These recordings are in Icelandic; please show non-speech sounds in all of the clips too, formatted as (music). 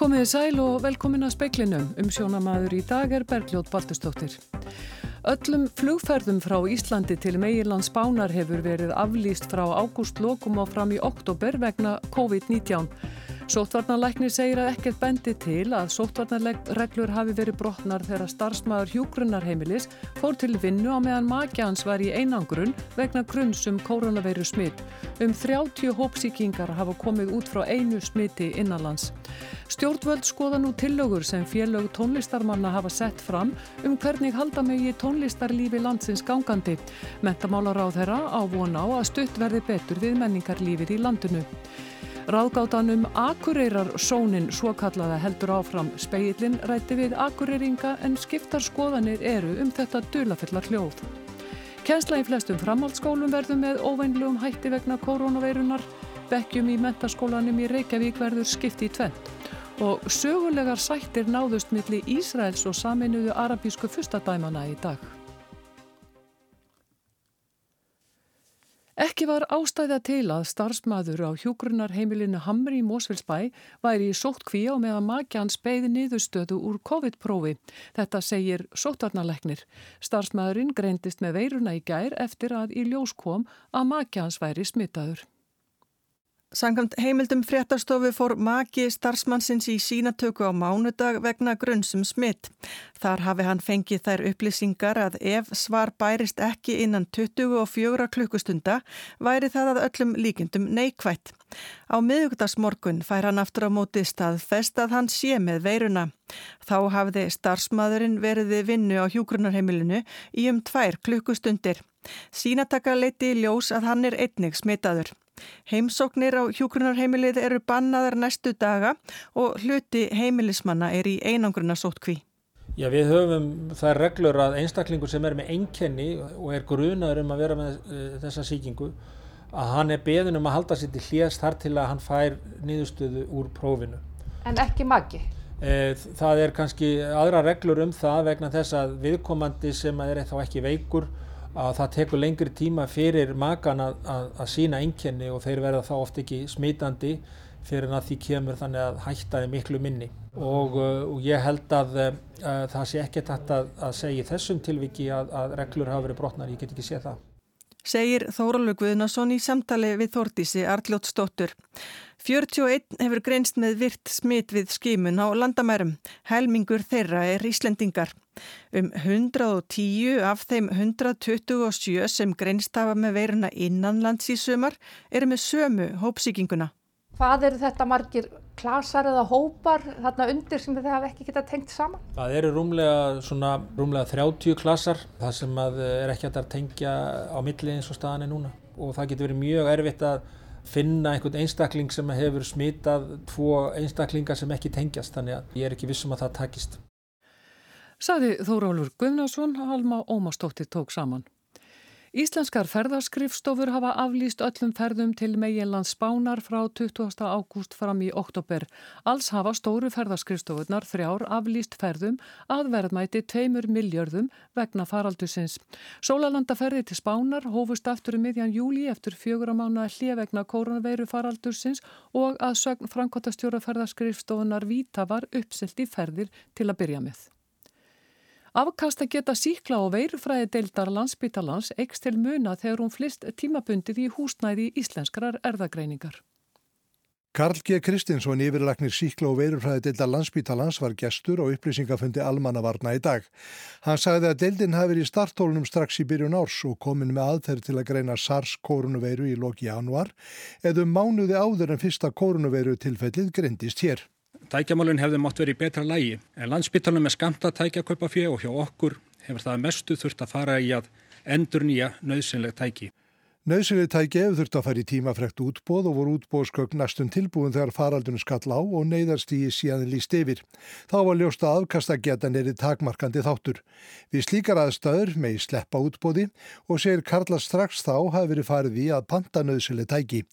Komiði sæl og velkomin að speiklinum. Um sjónamaður í dag er Bergljóð Baltustóttir. Öllum flugferðum frá Íslandi til Meirland Spánar hefur verið aflýst frá ágúst lokum og fram í oktober vegna COVID-19. Sóttvarnarleiknir segir að ekkert bendi til að sóttvarnarreglur hafi verið brotnar þegar starfsmæður hjúgrunarheimilis fór til vinnu á meðan maki hans var í einangrun vegna grunnsum koronaveiru smitt. Um 30 hópsíkingar hafa komið út frá einu smiti innanlands. Stjórnvöld skoða nú tillögur sem félög tónlistarmanna hafa sett fram um hvernig halda megi tónlistarlífi landsins gangandi. Mentamálar á þeirra á von á að stutt verði betur við menningarlífið í landinu. Ráðgátanum Akureyrar sónin svo kallaða heldur áfram speilin rætti við Akureyringa en skiptar skoðanir eru um þetta dulafillar hljóð. Kensla í flestum framhaldsskólum verður með óveinlegum hætti vegna koronaveirunar, bekkjum í mentaskólanum í Reykjavík verður skipti í tvent og sögulegar sættir náðust milli Ísraels og saminuðu arabísku fyrstadæmana í dag. Ekki var ástæða til að starfsmæður á hjúgrunarheimilinu Hamri í Mósfellsbæ væri í sóttkví á meðan makjans beði niðurstöðu úr COVID-prófi. Þetta segir sóttarnaleknir. Starfsmæðurinn greindist með veiruna í gær eftir að í ljós kom að makjans væri smittaður. Sangamt heimildum fréttastofu fór maki starfsmannsins í sínatöku á mánudag vegna grunnsum smitt. Þar hafi hann fengið þær upplýsingar að ef svar bærist ekki innan 24 klukkustunda væri það að öllum líkindum neikvætt. Á miðugdagsmorgun fær hann aftur á móti staðfest að hann sé með veiruna. Þá hafiði starfsmaðurinn veriði vinnu á hjúgrunarheimilinu í um tvær klukkustundir. Sínataka leiti í ljós að hann er einnig smitaður. Heimsóknir á hjúkrunarheimilið eru bannaðar næstu daga og hluti heimilismanna er í einangruna sótkví. Já, við höfum það reglur að einstaklingur sem er með einkenni og er grunaður um að vera með uh, þessa síkingu að hann er beðin um að halda sér til hlést þar til að hann fær nýðustöðu úr prófinu. En ekki magi? Eh, það er kannski aðra reglur um það vegna þess að viðkomandi sem er þá ekki veikur að það tekur lengri tíma fyrir makan að, að, að sína einkenni og þeir verða þá oft ekki smitandi fyrir að því kemur þannig að hætta þið miklu minni og, uh, og ég held að, að uh, það sé ekkert hægt að segja þessum tilviki að reglur hafa verið brotnar, ég get ekki séð það. Segir Þóraldur Guðnason í samtali við Þórtísi Arljótsdóttur. 41 hefur greinst með virt smitt við skimun á landamærum. Helmingur þeirra er Íslendingar. Um 110 af þeim 127 sem greinst hafa með veiruna innanlands í sömar eru með sömu hópsíkinguna. Hvað eru þetta margir klasar eða hópar þarna undir sem þið hafa ekki getað tengt saman? Það eru rúmlega, svona, rúmlega 30 klasar, það sem er ekki að tengja á milli eins og staðan er núna og það getur verið mjög erfitt að finna einhvern einstakling sem hefur smitað tvo einstaklingar sem ekki tengjast þannig að ég er ekki vissum að það takist. Saði Þórólur Guðnarsson að Alma Ómastóttir tók saman. Íslenskar ferðarskrifstofur hafa aflýst öllum ferðum til meginlands spánar frá 20. ágúst fram í oktober. Alls hafa stóru ferðarskrifstofurnar þrjár aflýst ferðum að verðmæti 2 miljörðum vegna faraldusins. Sólalandaferði til spánar hófust aftur um miðjan júli eftir fjögur að mána hlið vegna koronaveiru faraldusins og að sögn framkvæmtastjóra ferðarskrifstofunar Víta var uppselt í ferðir til að byrja með. Afkast að geta síkla og veirufræði deildar landsbytalans eikst til muna þegar hún flist tímabundið í húsnæði íslenskrar erðagreiningar. Karl G. Kristinsson, yfirlaknir síkla og veirufræði deildar landsbytalans var gestur og upplýsingafundi almannavarna í dag. Hann sagði að deildin hafi verið í startólunum strax í byrjun árs og komin með aðferð til að greina SARS-kórunuveiru í loki januar eða um mánuði áður en fyrsta kórunuveiru tilfellið grindist hér. Tækjamálun hefði mátt verið í betra lægi en landsbyttalum er skamta tækjakaupa fjö og hjá okkur hefur það mestu þurft að fara í að endur nýja nöðsynleg tæki. Nauðsynlega tæki hefur þurft að fara í tímafrekt útbóð og voru útbóðskögn næstum tilbúin þegar faraldunum skall á og neyðarstígi síðan líst yfir. Þá var ljósta afkastagetan er í takmarkandi þáttur. Við slíkar aðstæður megi sleppa útbóði og segir Karla strax þá hafi verið farið í að panta nauðsynlega tæki.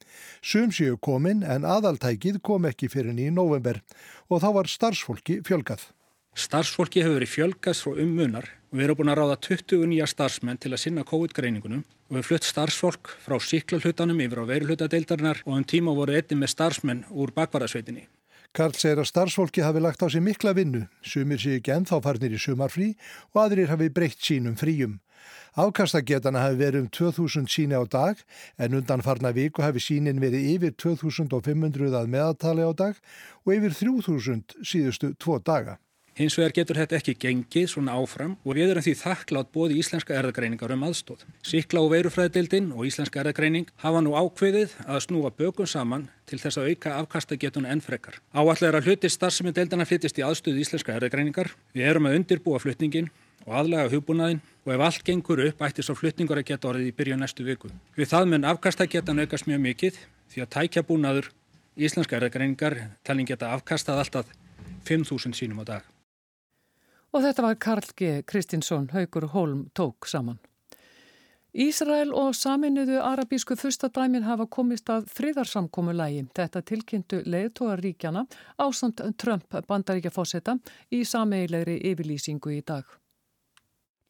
Sum séu komin en aðaltækið kom ekki fyrir nýju november og þá var starfsfólki fjölgað. Starfsfólki hefur verið fjölgast frá ummunar og við erum búin að ráða 20 nýja starfsmenn til að sinna COVID-greiningunum og við flutt starfsfólk frá síklarhlutanum yfir á veirulhutadeildarinnar og um tíma voru einnig með starfsmenn úr bakvarðasveitinni. Karl segir að starfsfólki hafi lagt á sig mikla vinnu, sumir séu ekki ennþá farnir í sumarfrí og aðrir hafi breytt sínum fríum. Afkastagetana hafi verið um 2000 síni á dag en undan farna viku hafi sínin verið yfir 2500 að meðatali á dag og yfir 3000 síðustu tvo daga. Hins vegar getur þetta ekki gengið svona áfram og við erum því þakklátt bóði íslenska erðagreiningar um aðstóð. Sikla og veirufræðdeildin og íslenska erðagreining hafa nú ákveðið að snúa bökum saman til þess að auka afkastagetuna enn frekar. Áallega að hluti starfsemi deildana flyttist í aðstöðu íslenska erðagreiningar. Við erum að undirbúa flytningin og aðlega hugbúnaðin og ef allt gengur upp ætti svo flytningur að geta orðið í byrju næstu viku. Við það mun afkastagetan aukast mjög mikið því að tækjabúnaður íslenska erðagreiningar talin geta afkastað alltaf 5.000 sínum á dag. Og þetta var Karl G. Kristinsson, Haugur Holm tók saman. Ísrael og saminuðu arabísku fyrstadæmin hafa komist að friðarsamkomulægi. Þetta tilkynntu leiðtóaríkjana ásand Trump bandaríkjafósetta í sameilegri yfirlýsingu í dag.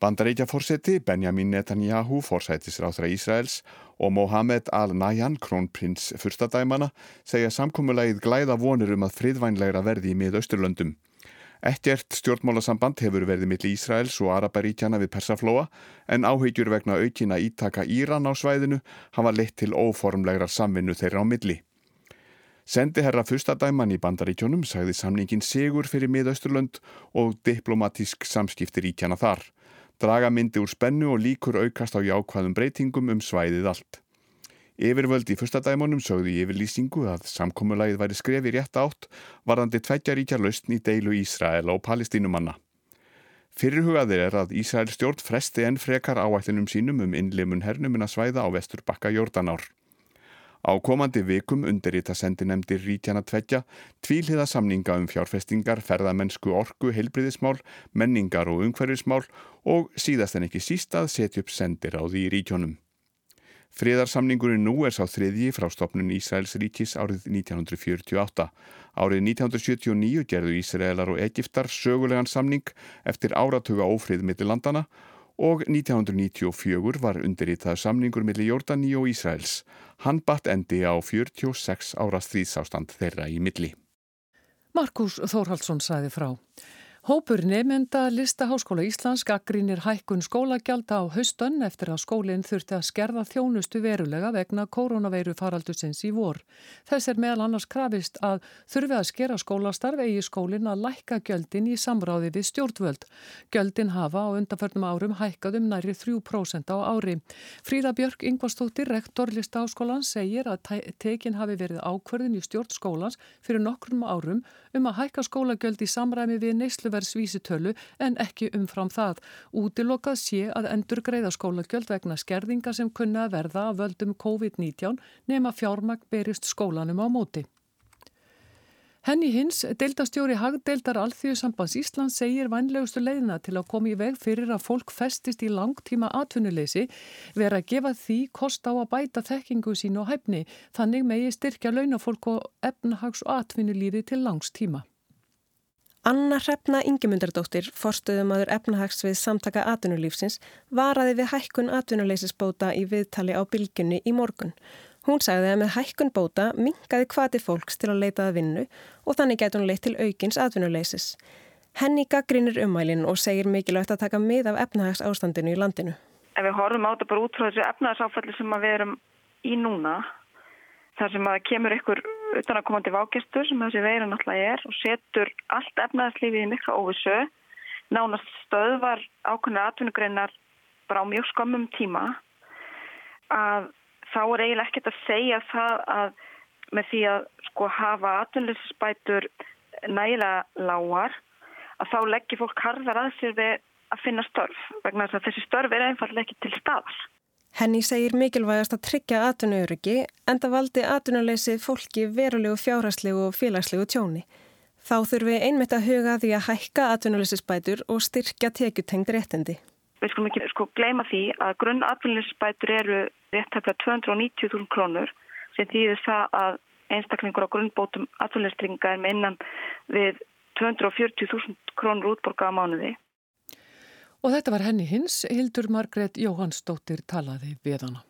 Bandaríkjafórseti Benjamin Netanyahu, fórsætisráþra Ísraels og Mohamed Al-Nahyan, krónprins fyrstadæmana, segja samkomulægið glæða vonur um að friðvænlegra verði í miðausturlöndum. Ekkert stjórnmálasamband hefur verið millir Ísraels og Araparíkjana við Persaflóa en áhegjur vegna aukina ítaka Íran á svæðinu hafa leitt til óformlegrar samvinnu þeirra á milli. Sendi herra fyrstadæman í bandaríkjónum sagði samningin sigur fyrir miðausturlönd og diplomatísk samskipti ríkjana þar. Draga myndi úr spennu og líkur aukast á jákvæðum breytingum um svæðið allt. Yfirvöld í fyrstadæmonum sögðu í yfirlýsingu að samkómulagið væri skrefi rétt átt varðandi tveggjaríkja lausn í deilu Ísrael og palestínumanna. Fyrirhugaðir er að Ísrael stjórn fresti enn frekar áætlinum sínum um innleimun hernumina svæða á vestur bakka Jórdanár. Á komandi vikum undirrita sendinemdir Rítjana tveggja tvíliða samninga um fjárfestingar, ferðamennsku, orku, heilbriðismál, menningar og umhverfismál og síðast en ekki sístað setja upp sendir á því í Rítjónum. Friðarsamningurinn nú er sá þriðji frá stopnun Ísraels ríkis árið 1948. Árið 1979 gerðu Ísraelar og Egiptar sögulegan samning eftir áratuga ófrið millir landana og 1994 var undirritaður samningur millir Jordani og Ísraels. Hann batt endi á 46 ára stríðsástand þeirra í milli. Markus Þórhaldsson sæði frá. Hópur nefnda Listaháskóla Íslands gaggrínir hækkun skólagjald á haustönn eftir að skólinn þurfti að skerða þjónustu verulega vegna koronaveiru faraldusins í vor. Þess er meðal annars krafist að þurfi að skera skólastarf eigi skólinn að lækka gjöldin í samráði við stjórnvöld. Gjöldin hafa á undanförnum árum hækkað um næri 3% á ári. Fríða Björk Ingvarstóttir, rektor Listaháskólan, segir að tekin hafi verið ákverðin í stjórn skólans fyrir nokkrum árum um að hækka skólagjöld í samræmi við neysluverð neysluverðsvísitölu en ekki umfram það. Útilokað sé að endur greiða skólagjöld vegna skerðinga sem kunna að verða að völdum COVID-19 nema fjármagn berist skólanum á móti. Henni hins, deildastjóri Hagdeildar Alþjóðsambands Íslands segir vannlegustu leiðina til að koma í veg fyrir að fólk festist í langtíma atvinnuleysi vera að gefa því kost á að bæta þekkingu sín og hæfni þannig megi styrkja launafólk og efnahags og atvinnulífi til langs tíma. Anna Hrefna Ingemundardóttir, forstuðumadur efnahags við samtaka atvinnulífsins, varaði við hækkun atvinnuleysisbóta í viðtali á bylgunni í morgun. Hún sagði að með hækkun bóta mingaði kvati fólks til að leitaða vinnu og þannig gæti hún leitt til aukins atvinnuleysis. Henni gaggrinir umælinn og segir mikilvægt að taka mið af efnahags ástandinu í landinu. Ef við horfum á þetta bara út frá þessu efnahagsáfalli sem við erum í núna, þar sem að kemur ykkur utan að komandi vákistur sem þessi veira náttúrulega er og setur allt efnaðarslífið í mikla óvissu nánast stöðvar ákveðnar atvinnugreinar bara á mjög skömmum tíma að þá er eiginlega ekkert að segja það að með því að sko hafa atvinnlýsspætur nægilega lágar að þá leggir fólk harðar að sér við að finna störf vegna þess að þessi störf er einfallega ekki til staðar. Henni segir mikilvægast að tryggja atvinnuöryggi en það valdi atvinnuleysi fólki verulegu fjárhagslegu og félagslegu tjóni. Þá þurfi einmitt að huga því að hækka atvinnuleysisbætur og styrkja tekjutengd réttindi. Við skulum ekki sko gleyma því að grunn atvinnuleysisbætur eru réttaflega 290.000 krónur sem þýðir það að einstaklingur á grunnbótum atvinnuleysstringa er með innan við 240.000 krónur útborga á mánuði. Og þetta var henni hins, Hildur Margret Jóhannsdóttir talaði við hana.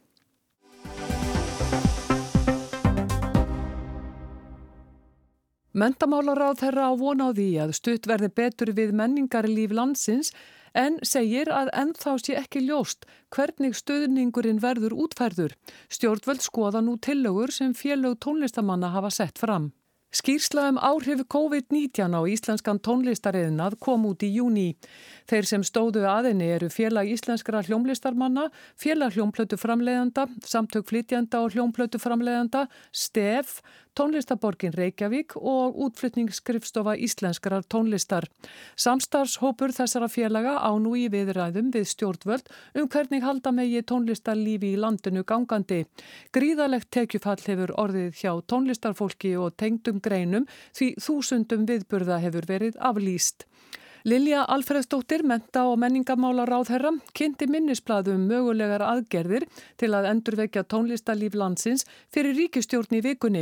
Mentamálar á þeirra á von á því að stutt verði betur við menningarlíf landsins en segir að ennþá sé ekki ljóst hvernig stöðningurinn verður útfærður. Stjórnvöld skoða nú tillögur sem félög tónlistamanna hafa sett fram. Skýrsla um áhrif COVID-19 á íslenskan tónlistariðnað kom út í júni. Þeir sem stóðu aðinni eru félag íslenskra hljómlistarmanna, félag hljómplötu framleiðanda, samtök flytjanda og hljómplötu framleiðanda, STEF, tónlistaborgin Reykjavík og útflytningsskrifstofa íslenskrar tónlistar. Samstarfshópur þessara félaga á nú í viðræðum við stjórnvöld um hvernig halda megi tónlistarlífi í landinu gangandi. Gríðalegt tekjufall hefur orðið hjá tónlistarfólki og tengdum greinum því þúsundum viðburða hefur verið aflýst. Lilja Alfredsdóttir, menta og menningamála ráðherra, kynnti minnisbladum mögulegar aðgerðir til að endurvekja tónlistalíf landsins fyrir ríkistjórn í vikunni.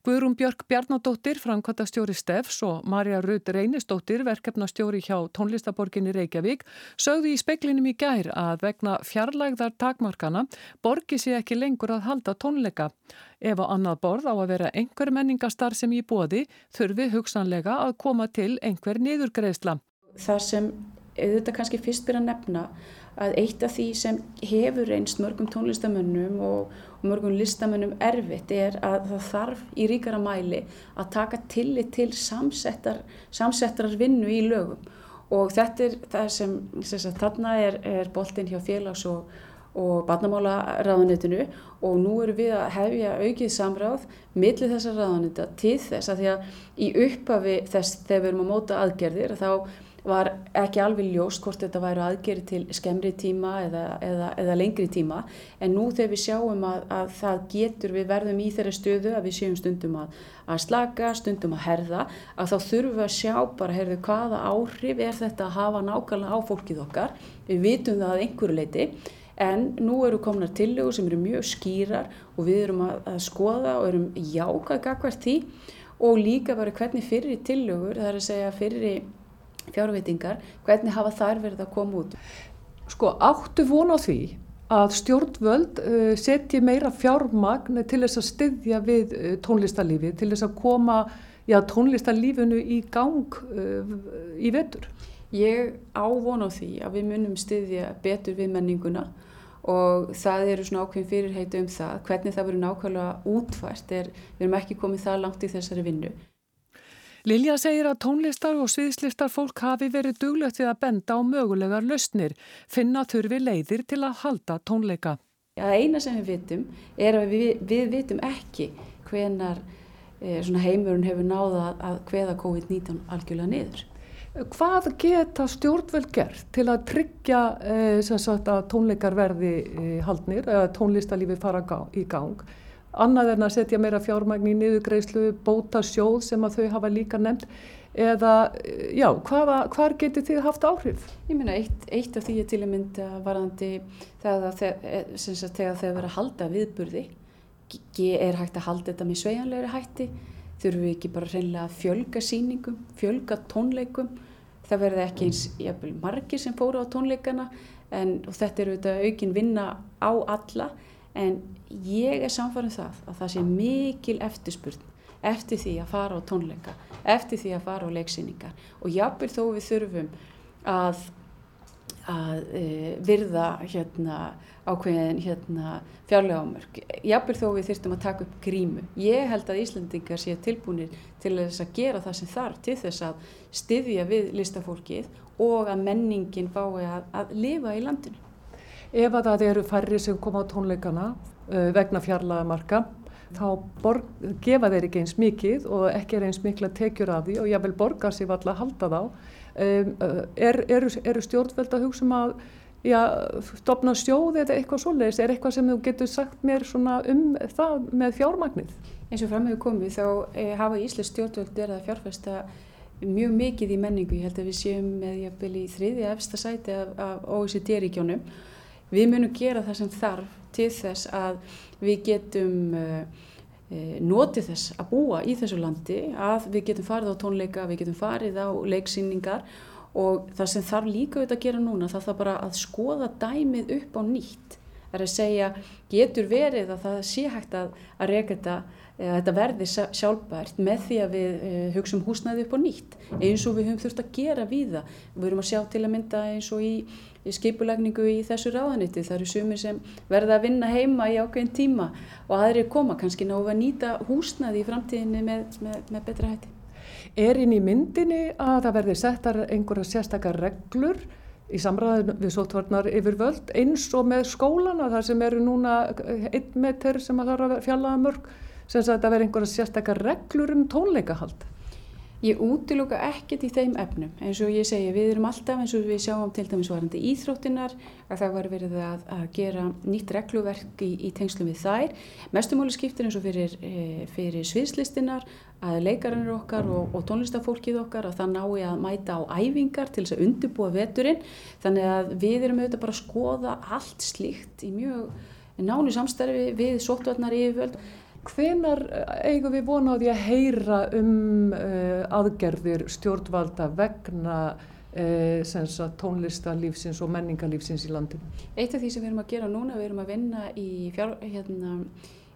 Guðrún Björk Bjarnadóttir, framkvæmtastjóri Steffs og Marja Rudd Reynisdóttir, verkefnastjóri hjá tónlistaborginni Reykjavík, sögðu í speklinum í gær að vegna fjarlægðar takmarkana borgi sér ekki lengur að halda tónleika. Ef á annað borð á að vera einhver menningastar sem í bóði þurfi hugsanlega að koma til einhver niðurgreðsla. Það sem auðvitað kannski fyrst byrja að nefna að eitt af því sem hefur reynst mörgum tónlistamönnum og, og mörgum listamönnum erfitt er að það þarf í ríkara mæli að taka tillit til samsettar, samsettrar vinnu í lögum. Og þetta er það sem, sem þarna er, er boltin hjá félags og, og barnamálaráðanitinu og nú eru við að hefja aukið samráð millir þessar ráðanita til þess að því að í upphafi þess þegar við erum að móta aðgerðir þá var ekki alveg ljóst hvort þetta væri aðgeri til skemmri tíma eða, eða, eða lengri tíma. En nú þegar við sjáum að, að það getur við verðum í þeirra stöðu að við séum stundum að, að slaka, stundum að herða að þá þurfum við að sjá bara herðu hvaða áhrif er þetta að hafa nákvæmlega á fólkið okkar? Við vitum það að einhverju leiti en nú eru komnar tillögur sem eru mjög skýrar og við erum að, að skoða og erum jákað gagvart því. Og líka bara hvernig fyrir tillögur, það er að segja fyrir fjárveitingar, hvernig hafa þær verið að koma út? Sko áttu von á því að stjórnvöld uh, setji meira fjármagn til þess að styðja við uh, tónlistarlífi, til þess að koma já, tónlistarlífinu í gang uh, í vetur? Ég á von á því að við munum styðja betur við menninguna og það eru svona ákveðin fyrirheiti um það. Hvernig það verður nákvæmlega útvært er, við erum ekki komið það langt í þessari vinnu. Lilja segir að tónlistar og sviðslistar fólk hafi verið duglegt við að benda á mögulegar lausnir, finna þurfi leiðir til að halda tónleika. Ja, eina sem við vitum er að við, við vitum ekki hvenar eh, heimurinn hefur náða að hveða COVID-19 algjörlega niður. Hvað geta stjórnveld gert til að tryggja eh, sagt, að tónleikar verði eh, haldnir, eða tónlistalífi fara í gang? Annað en að setja meira fjármagn í niðugreislu, bóta sjóð sem að þau hafa líka nefnt. Eða já, hvaða, hvar getur þið haft áhrif? Ég meina, eitt, eitt af því er til að mynda varðandi þegar þeir verið að halda viðburði er hægt að halda þetta með sveianlegri hætti. Þurfum við ekki bara reynilega að fjölga síningum, fjölga tónleikum. Það verði ekki eins jafnvel, margir sem fóru á tónleikana en þetta eru auðvitað aukin vinna á alla en ég er samfarið um það að það sé mikil eftirspurn eftir því að fara á tónleika eftir því að fara á leiksýningar. Og jápil þó við þurfum að, að e, virða hérna, ákveðin hérna, fjárlega ámörk jápil þó við þurftum að taka upp grímu. Ég held að Íslandingar sé tilbúinir til þess að gera það sem þarf til þess að styðja við listafólkið og að menningin fái að, að lifa í landinu Ef að það eru færri sem koma á tónleikana uh, vegna fjarlagamarka þá borg, gefa þeir ekki eins mikið og ekki er eins mikla tekjur af því og ég vil borga sér valla að halda þá. Um, uh, er, eru, eru stjórnveld að hugsa um að já, stopna sjóð eða eitthvað svoleiðis? Er eitthvað sem þú getur sagt mér um það með fjármagnið? Eins og framhefur komið þá eh, hafa Íslands stjórnveld verið að fjárfesta mjög mikið í menningu. Ég held að við séum með jafnvel í þriði efsta sæti af, af OECD-ríkjónum Við munum gera það sem þarf til þess að við getum uh, notið þess að búa í þessu landi, að við getum farið á tónleika, við getum farið á leiksýningar og það sem þarf líka auðvitað að gera núna, það þarf bara að skoða dæmið upp á nýtt er að segja, getur verið að það sé hægt að, að reyka þetta, að þetta verði sjálfbært með því að við uh, hugsaum húsnæði upp á nýtt eins og við höfum þurft að gera við það. Við höfum að sjá til að mynda eins og í, í skipulagningu í þessu ráðaniti. Það eru sumir sem verða að vinna heima í ákveðin tíma og aðri koma kannski ná að nýta húsnæði í framtíðinni með, með, með betra hætti. Er inn í myndinni að það verði settar einhverja sérstakar reglur í samræðin við sótvarnar yfir völd eins og með skólana þar sem eru núna einn meter sem að það er að fjallaða mörg sem að þetta veri einhverja sérstakar reglur um tónleikahald. Ég útiluka ekkert í þeim efnum. Eins og ég segi við erum alltaf eins og við sjáum til dæmis varandi íþróttinar að það var verið að, að gera nýtt regluverk í, í tengslum við þær. Mestumóli skiptir eins og fyrir, e, fyrir sviðslistinar að leikarannir okkar og, og tónlistafólkið okkar að það nái að mæta á æfingar til þess að undirbúa veturinn. Þannig að við erum auðvitað bara að skoða allt slíkt í mjög nánu samstarfi við sóttvarnar yfirvöld Hvenar eh, eigum við vona á því að heyra um uh, aðgerðir stjórnvalda vegna uh, tónlistalífsins og menningarlífsins í landinu? Eitt af því sem við erum að gera núna, við erum að vinna í, fjár, hérna,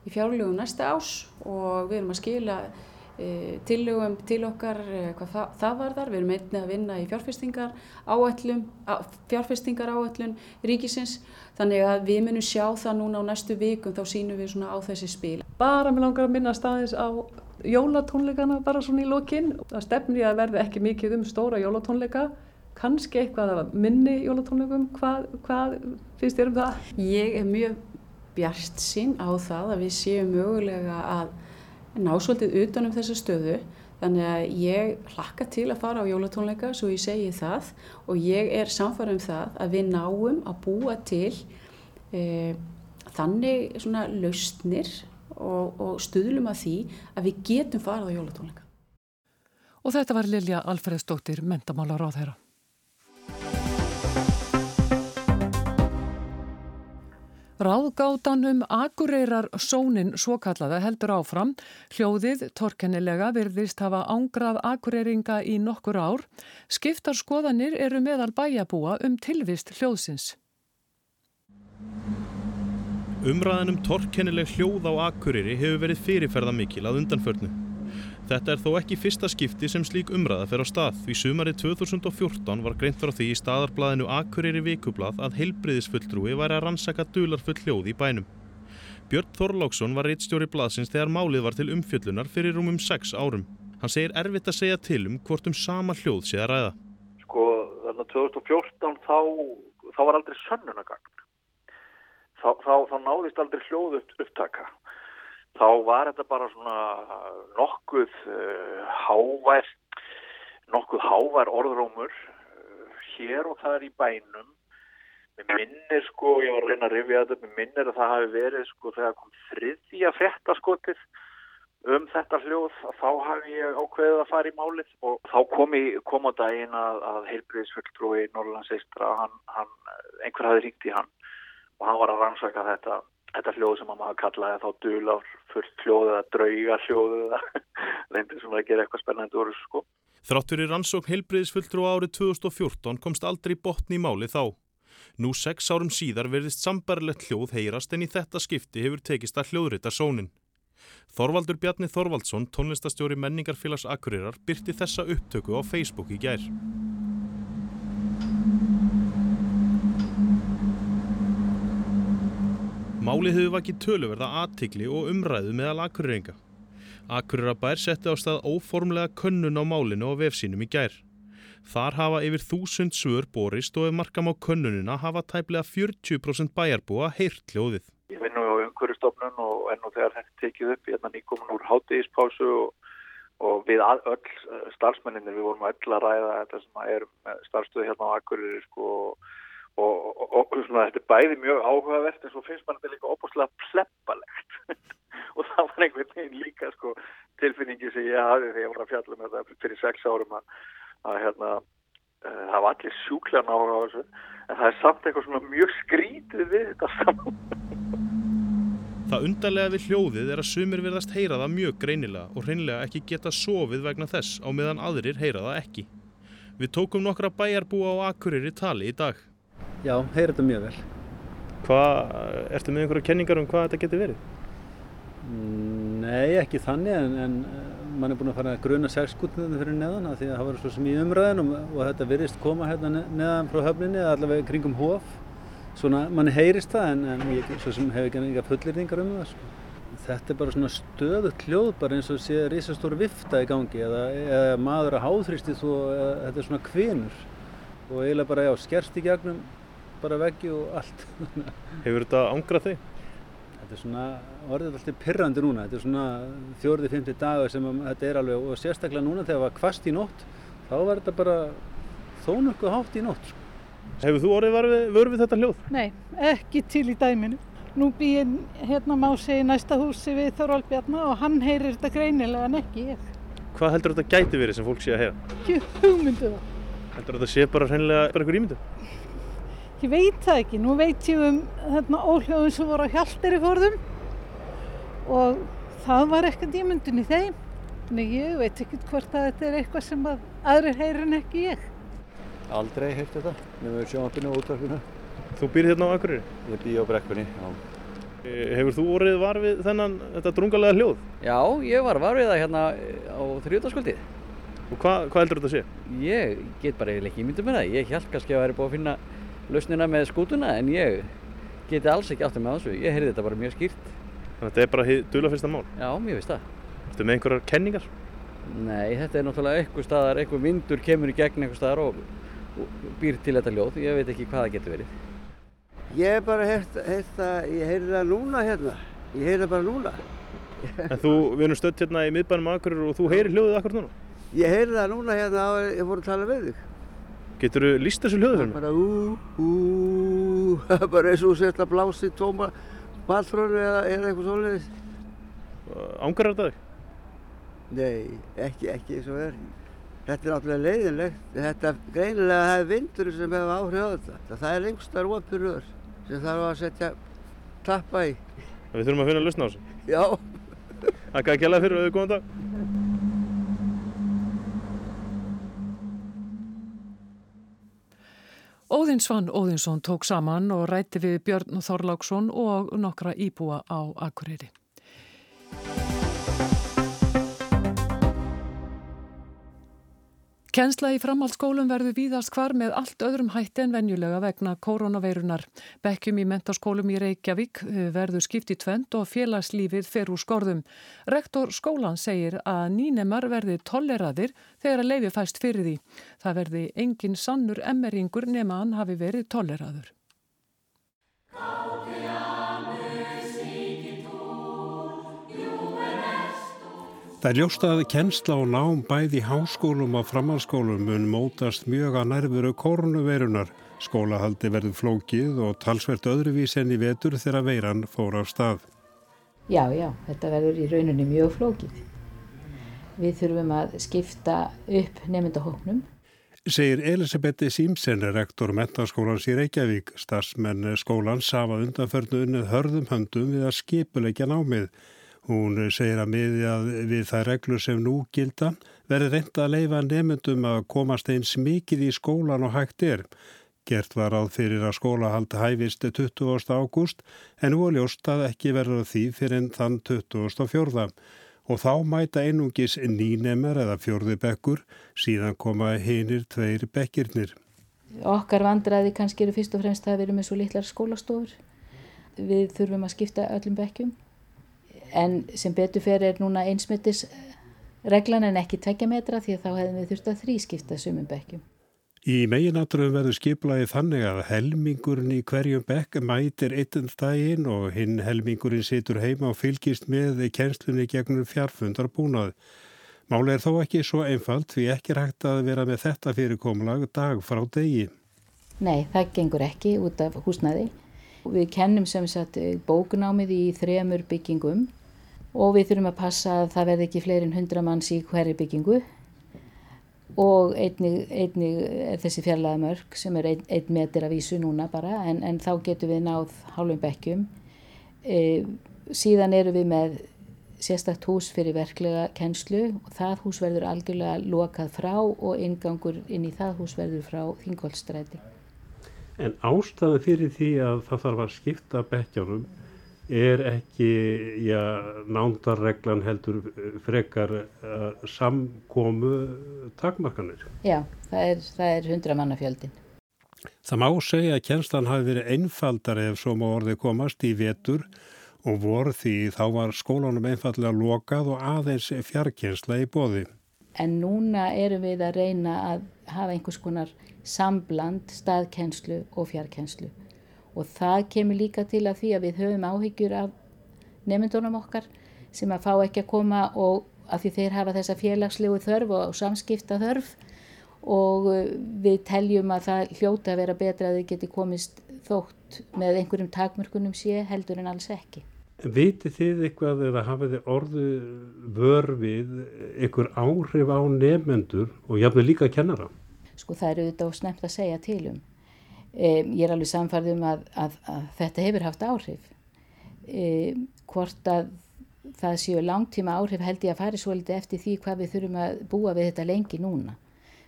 í fjárlögum næsta ás og við erum að skila E, tillögum til okkar e, hvað það, það var þar, við erum einnig að vinna í fjárfestingar áætlun, fjárfestingar áætlun ríkisins. Þannig að við munum sjá það núna á næstu vikum þá sínum við svona á þessi spil. Bara mér langar að minna staðins á jólatónleikana bara svona í lokinn, það stefnir að verði ekki mikið um stóra jólatónleika. Kannski eitthvað af minni jólatónleikum. Hvað, hvað finnst þér um það? Ég er mjög bjart sín á það að við séum mögulega að ná svolítið utanum þessa stöðu þannig að ég hlakka til að fara á jólatónleika svo ég segi það og ég er samfarið um það að við náum að búa til e, þannig svona lausnir og, og stuðlum að því að við getum farað á jólatónleika. Og þetta var Lilja Alfredsdóttir, mentamálar á þeirra. Ráðgátanum Akureyrar sónin svokallaða heldur áfram. Hljóðið, torkennilega, virðist hafa ángrað akureyringa í nokkur ár. Skiptar skoðanir eru meðal bæjabúa um tilvist hljóðsins. Umræðanum torkennileg hljóð á akureyri hefur verið fyrirferða mikil að undanförnu. Þetta er þó ekki fyrsta skipti sem slík umræða fer á stað því sumarið 2014 var greint frá því í staðarblæðinu Akureyri vikublað að heilbriðisfulltrúi væri að rannsaka dularfull hljóð í bænum. Björn Þorláksson var reittstjóri blaðsins þegar málið var til umfjöllunar fyrir rúmum 6 árum. Hann segir erfitt að segja til um hvort um sama hljóð sé að ræða. Sko þarna 2014 þá, þá var aldrei sönnunagagn. Þá, þá, þá náðist aldrei hljóð upptaka þá var þetta bara svona nokkuð uh, hávær nokkuð hávær orðrómur uh, hér og það er í bænum. Með minnir sko, ég var að reyna að rifja þetta með minnir að það hafi verið sko þegar kom þriðja frettaskotið um þetta hljóð þá hafi ég ákveðið að fara í málið. Og þá kom, í, kom á daginn að, að heilbriðisfulltrúi Norrlands eistra, hann, hann, einhver hafi ringt í hann og hann var að rannsaka þetta þetta hljóð sem maður kallaði þá dular fullt hljóð eða drauga hljóð eða (laughs) reyndir svona að gera eitthvað spennandi þessu sko. Þráttur í rannsók heilbriðisfulltrú árið 2014 komst aldrei botni í máli þá. Nú sex árum síðar verðist sambarlegt hljóð heyrast en í þetta skipti hefur tekist að hljóðrita sónin. Þorvaldur Bjarni Þorvaldsson, tónlistastjóri menningarfélags Akureyrar, byrti þessa upptöku á Facebook í gær. Málið hefur vakið töluverða aðtikli og umræðu meðal akureyringa. Akureyra setti á stað óformlega könnun á málinu og vefsínum í gær. Þar hafa yfir þúsund svör borist og ef markam á könnunina hafa tæplega 40% bæjarbúa heyrt hljóðið. Ég vinn nú á umhverjastofnun og enn og þegar þetta tekið upp, ég er þannig komin úr hátíðispásu og, og við all, öll eh, starfsmenninir, við vorum öll að ræða þetta sem er starfstöðu hérna á Akureyri sko og og, og, og svona, þetta er bæði mjög áhugavert en svo finnst mann þetta líka opaslega pleppalegt (laughs) og það var einhvern veginn líka sko, tilfinningi sem ég hafi þegar ég var að fjalla með þetta fyrir sex árum að, að hérna, uh, það var allir sjúklarn áhuga á þessu en það er samt eitthvað svona mjög skrítið við þetta saman (laughs) Það undarlega við hljóðið er að sumir verðast heyra það mjög greinilega og hreinlega ekki geta sofið vegna þess á meðan aðrir heyra það ekki. Við tókum nokkra bæjarbúa á Akureyri tali í dag. Já, heyrir þetta mjög vel. Hvað, ertu með einhverja kenningar um hvað þetta getur verið? Nei, ekki þannig en, en mann er búin að fara að gruna sexskutnum fyrir neðan því að það var svo sem í umræðin og, og þetta virðist koma hérna neðan frá höfninni allavega kringum hóf svona manni heyrist það en, en ég svo sem hef ekki enga fullirðingar um það sko. þetta er bara svona stöðut hljóð bara eins og sé risastóri vifta í gangi eða, eða maður að háþrýsti þó þetta er svona kvinur og eiginlega bara já, skerst í gegnum bara veggi og allt (laughs) Hefur þetta ángrað þig? Þetta er svona orðið alltaf pirrandi núna, þetta er svona fjórði, fymti dagar sem þetta er alveg og sérstaklega núna þegar það var kvast í nótt þá var þetta bara þó nokkuð hátt í nótt. Sko. Hefur þú orðið vörfið þetta hljóð? Nei, ekki til í dæminu. Nú býð hérna má segja næsta húsi við Þorvald Bjarnar og hann heyrir þetta greinilega en ekki ég. Hvað heldur þetta gæti verið sem fólk sé að heyra? Ekki hugmyndu það. Heldur þetta sé bara hreinlega bara einhver ímyndu? Ég veit það ekki, nú veit ég um þarna óhljóðum sem voru á hjalderi fórðum og það var ekkert í þeim. Þannig ég veit ekki hvort að þetta er eitthvað sem að aðrir heyrir en ekki ég. Aldrei heilt þetta, með sjónvappinu og útvarpinu. Þú býr hérna á Akureyri? Ég býr á brekkunni, já. Hefur þú orðið varfið þennan, þetta drungalega hljóð? Já, ég var varfið það hérna á þrjóðarskvöldið. Og hvað hva heldur þetta að sé? Ég get bara eiginlega ekki ímyndum með það. Ég held kannski að væri búið að finna lausnina með skútuna en ég geti alls ekki átt með þessu. Ég heyrði þetta bara mjög skýrt. Þannig að þetta er bara dula fyrsta mál? Já, mér finnst það. Ertu með einhverjar kenningar? Nei, þetta er náttúrulega eitthvað staðar, eitthvað vindur kemur í gegn eitthvað staðar og, og býr til þetta ljóð. Ég veit ekki hvað það getur verið. Ég hef bara heyrt það, ég heyrði það núna hérna. Ég heyrði það bara núna. En þú, við erum stött hérna í miðbænum Akureyri og þú heyrir hljóðið akkur núna? Ég heyrði það núna hérna og ég fór að tala við þig. Getur þú líst þessu hljóðu fyrir mig? Bara ú, ú, (laughs) bara eins og sért að blási tóma balfrönu eða, eða eitthvað svolítið. Ángar þetta þig? Nei, ekki, ekki eins og er. Þetta er náttúrulega leiðinlegt. Þetta greinilega það er vindurinn sem hefur áhrif á þetta. Það er lengstar opirur sem þarf að setja tappa í. Við þurfum að finna að lusna á þessu? Já. Takk að gæla fyrir og auðvitað góðan dag. Óðinsvann Óðinsson tók saman og rætti við Björn Þorláksson og nokkra íbúa á Akureyri. Kensla í framhaldsskólum verður víðast hvar með allt öðrum hætti en venjulega vegna koronaveirunar. Bekkjum í mentaskólum í Reykjavík eh, verður skipt í tvend og félagslífið fer úr skorðum. Rektor skólan segir að nýnemar verði tolleraðir þegar að leiði fæst fyrir því. Það verði engin sannur emmeringur nema hann hafi verið tolleraður. Það er ljóst að kennsla og nám bæði í háskólum og framhalskólum mun mótast mjög að nærfuru koronavirunar. Skólahaldi verður flókið og talsvert öðruvís enn í vetur þegar veiran fór af stað. Já, já, þetta verður í rauninni mjög flókið. Við þurfum að skipta upp nefndahóknum. Segir Elisabeth Simsen, rektor metaskólans í Reykjavík. Starsmenn skólans hafa undanförnu unnið hörðum höndum við að skipuleikja námið. Hún segir að miði að við það reglur sem nú gilda verði reynda að leifa nefndum að komast eins mikið í skólan og hægt er. Gert var áð fyrir að skólahaldi hæfist 20. ágúst en nú er ljóst að ekki verður því fyrir enn þann 24. Og þá mæta einungis nýnemar eða fjörði bekkur síðan koma hinnir tveir bekkirnir. Okkar vandraði kannski eru fyrst og fremst að við erum með svo litlar skólastofur. Við þurfum að skipta öllum bekkjum en sem betur fyrir er núna einsmyndis reglan en ekki tvekja metra því að þá hefðum við þurft að þrískipta sumum bekkjum. Í meginatruðum verður skiplaði þannig að helmingurinn í hverjum bekk mætir eittund daginn og hinn helmingurinn situr heima og fylgist með kjenslunni gegnum fjarfundar búnað. Máli er þó ekki svo einfalt því ekki rægt að vera með þetta fyrirkomlag dag frá degi. Nei, það gengur ekki út af húsnaði. Við kennum sem sagt bókunámið í þremur byggingum og við þurfum að passa að það verði ekki fleiri en 100 manns í hverju byggingu og einnig, einnig er þessi fjarlæða mörg sem er einn ein meter af vísu núna bara en, en þá getum við náð hálfum bekkjum. E, síðan eru við með sérstakt hús fyrir verklega kennslu og það hús verður algjörlega lokað frá og ingangur inn í það hús verður frá Þingolstræti. En ástæðan fyrir því að það þarf að skipta bekkjárum er ekki já, nándarreglan heldur frekar uh, samkomu takmarkanir. Já, það er, það er hundra mannafjöldin. Það má segja að kjenslan hafi verið einfaldar ef svo má orði komast í vetur og voru því þá var skólanum einfallega lokað og aðeins fjarkjensla í bóði. En núna erum við að reyna að hafa einhvers konar sambland staðkjenslu og fjarkjenslu og það kemur líka til að því að við höfum áhyggjur af nefndunum okkar sem að fá ekki að koma og að því þeir hafa þessa félagslegu þörf og samskipta þörf og uh, við teljum að það hljóta að vera betra að þið geti komist þótt með einhverjum takmörkunum sé heldur en alls ekki. Viti þið eitthvað eða hafið þið orðu vör við einhver áhrif á nefnendur og jáfnveg líka kennara? Sko það eru auðvitað og snemt að segja til um. Um, ég er alveg samfarið um að, að, að þetta hefur haft áhrif. Um, hvort að það séu langtíma áhrif held ég að fari svo litið eftir því hvað við þurfum að búa við þetta lengi núna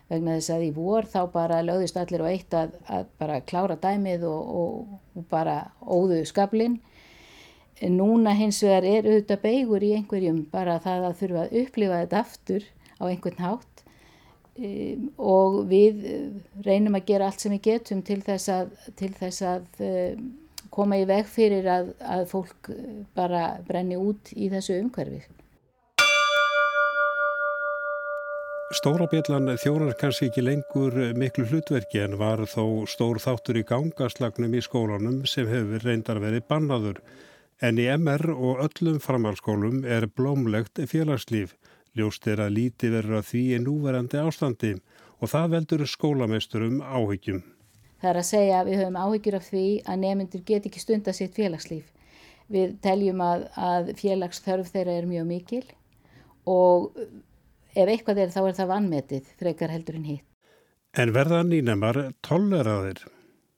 vegna þess að í vor þá bara lögðist allir á eitt að, að bara klára dæmið og, og, og bara óðu skablinn. Núna hins vegar er auðvitað beigur í einhverjum bara það að þurfa að upplifa þetta aftur á einhvern hátt um, og við reynum að gera allt sem við getum til þess að, til þess að um, koma í veg fyrir að, að fólk bara brenni út í þessu umhverfi. Stórabjallan þjórar kannski ekki lengur miklu hlutverki en var þó stór þáttur í gangaslagnum í skólanum sem hefur reyndar verið bannaður. En í MR og öllum framhalskólum er blómlegt félagslíf. Ljóst er að líti verður að því í núverandi ástandi og það veldur skólameisturum áhyggjum. Það er að segja að við höfum áhyggjur af því að nefnendur get ekki stunda sitt félagslíf. Við teljum að, að félagsþörf þeirra er mjög mikil og ef eitthvað er þá er það vannmetið frekar heldur en hitt. En verða nýnemar tolleraðir?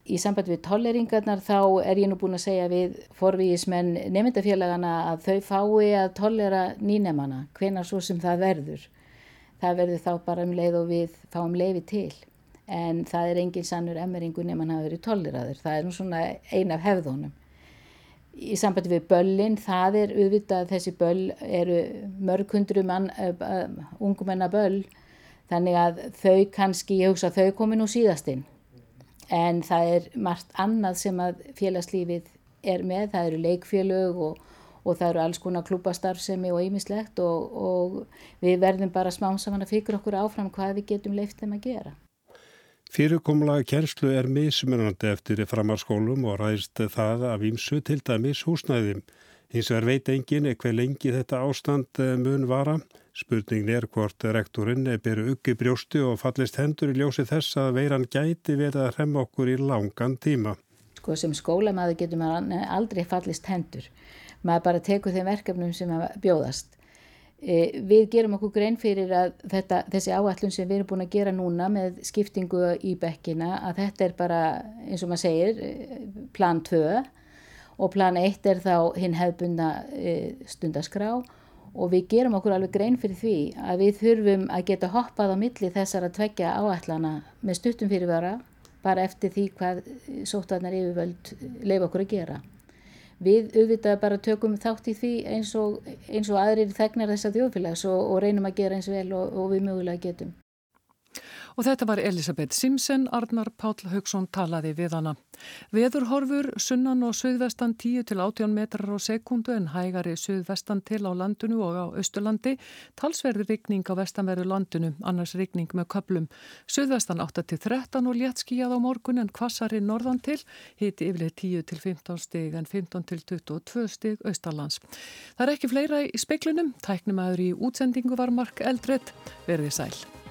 Í samband við tolleringarnar þá er ég nú búin að segja við forvíismenn nefndafélagana að þau fái að tollera nýnemana, hvena svo sem það verður. Það verður þá bara um leið og við fáum leiði til. En það er engin sannur emmeringu nefn að verið tolleraður. Það er nú svona ein af hefðunum í sambandi við böllin, það er auðvitað þessi böll eru mörg hundru mann, uh, ungumenna böll, þannig að þau kannski, ég hugsa þau komi nú síðastinn. En það er margt annað sem að félagslífið er með, það eru leikfélög og, og það eru alls konar klúbastarfsemi og ýmislegt og, og við verðum bara smám saman að fyrir okkur áfram hvað við getum leift þeim að gera. Fyrirkomlaga kjærslu er mismunandi eftir framarskólum og ræðist það af ímsu til dæmis húsnæðim. Hins vegar veit engin eitthvað lengi þetta ástand eh, mun vara. Spurningin er hvort rektorinn er byrju uggi brjósti og fallist hendur í ljósi þess að veiran gæti verið að hremma okkur í langan tíma. Sko sem skólamaður getur maður aldrei fallist hendur. Maður bara tekur þeim verkefnum sem bjóðast. E, við gerum okkur grein fyrir að þetta, þessi áallun sem við erum búin að gera núna með skiptingu í bekkina að þetta er bara eins og maður segir e, plan 2 og plan 1 er þá hinn hefðbunda e, stundaskrá og við gerum okkur alveg grein fyrir því að við þurfum að geta hoppað á milli þessar að tvekja áallana með stuttum fyrirvara bara eftir því hvað sótarnar yfirvöld leif okkur að gera við auðvitað bara tökum þátt í því eins og, eins og aðrir þegnar þessa þjóðfélags og, og reynum að gera eins vel og, og við mögulega getum. Og þetta var Elisabeth Simsen, Arnar Páll Haugsson talaði við hana. Veðurhorfur sunnan og söðvestan 10 til 18 metrar á sekundu en hægari söðvestan til á landinu og á Östurlandi. Talsverði rigning á vestanverðu landinu, annars rigning með köplum. Söðvestan 8 til 13 og léttskíjað á morgun en kvassari norðan til. Hiti yfirlega 10 til 15 stig en 15 til 22 stig Östarlands. Það er ekki fleira í speiklinum. Tæknum aður í útsendingu var Mark Eldredd. Verði sæl.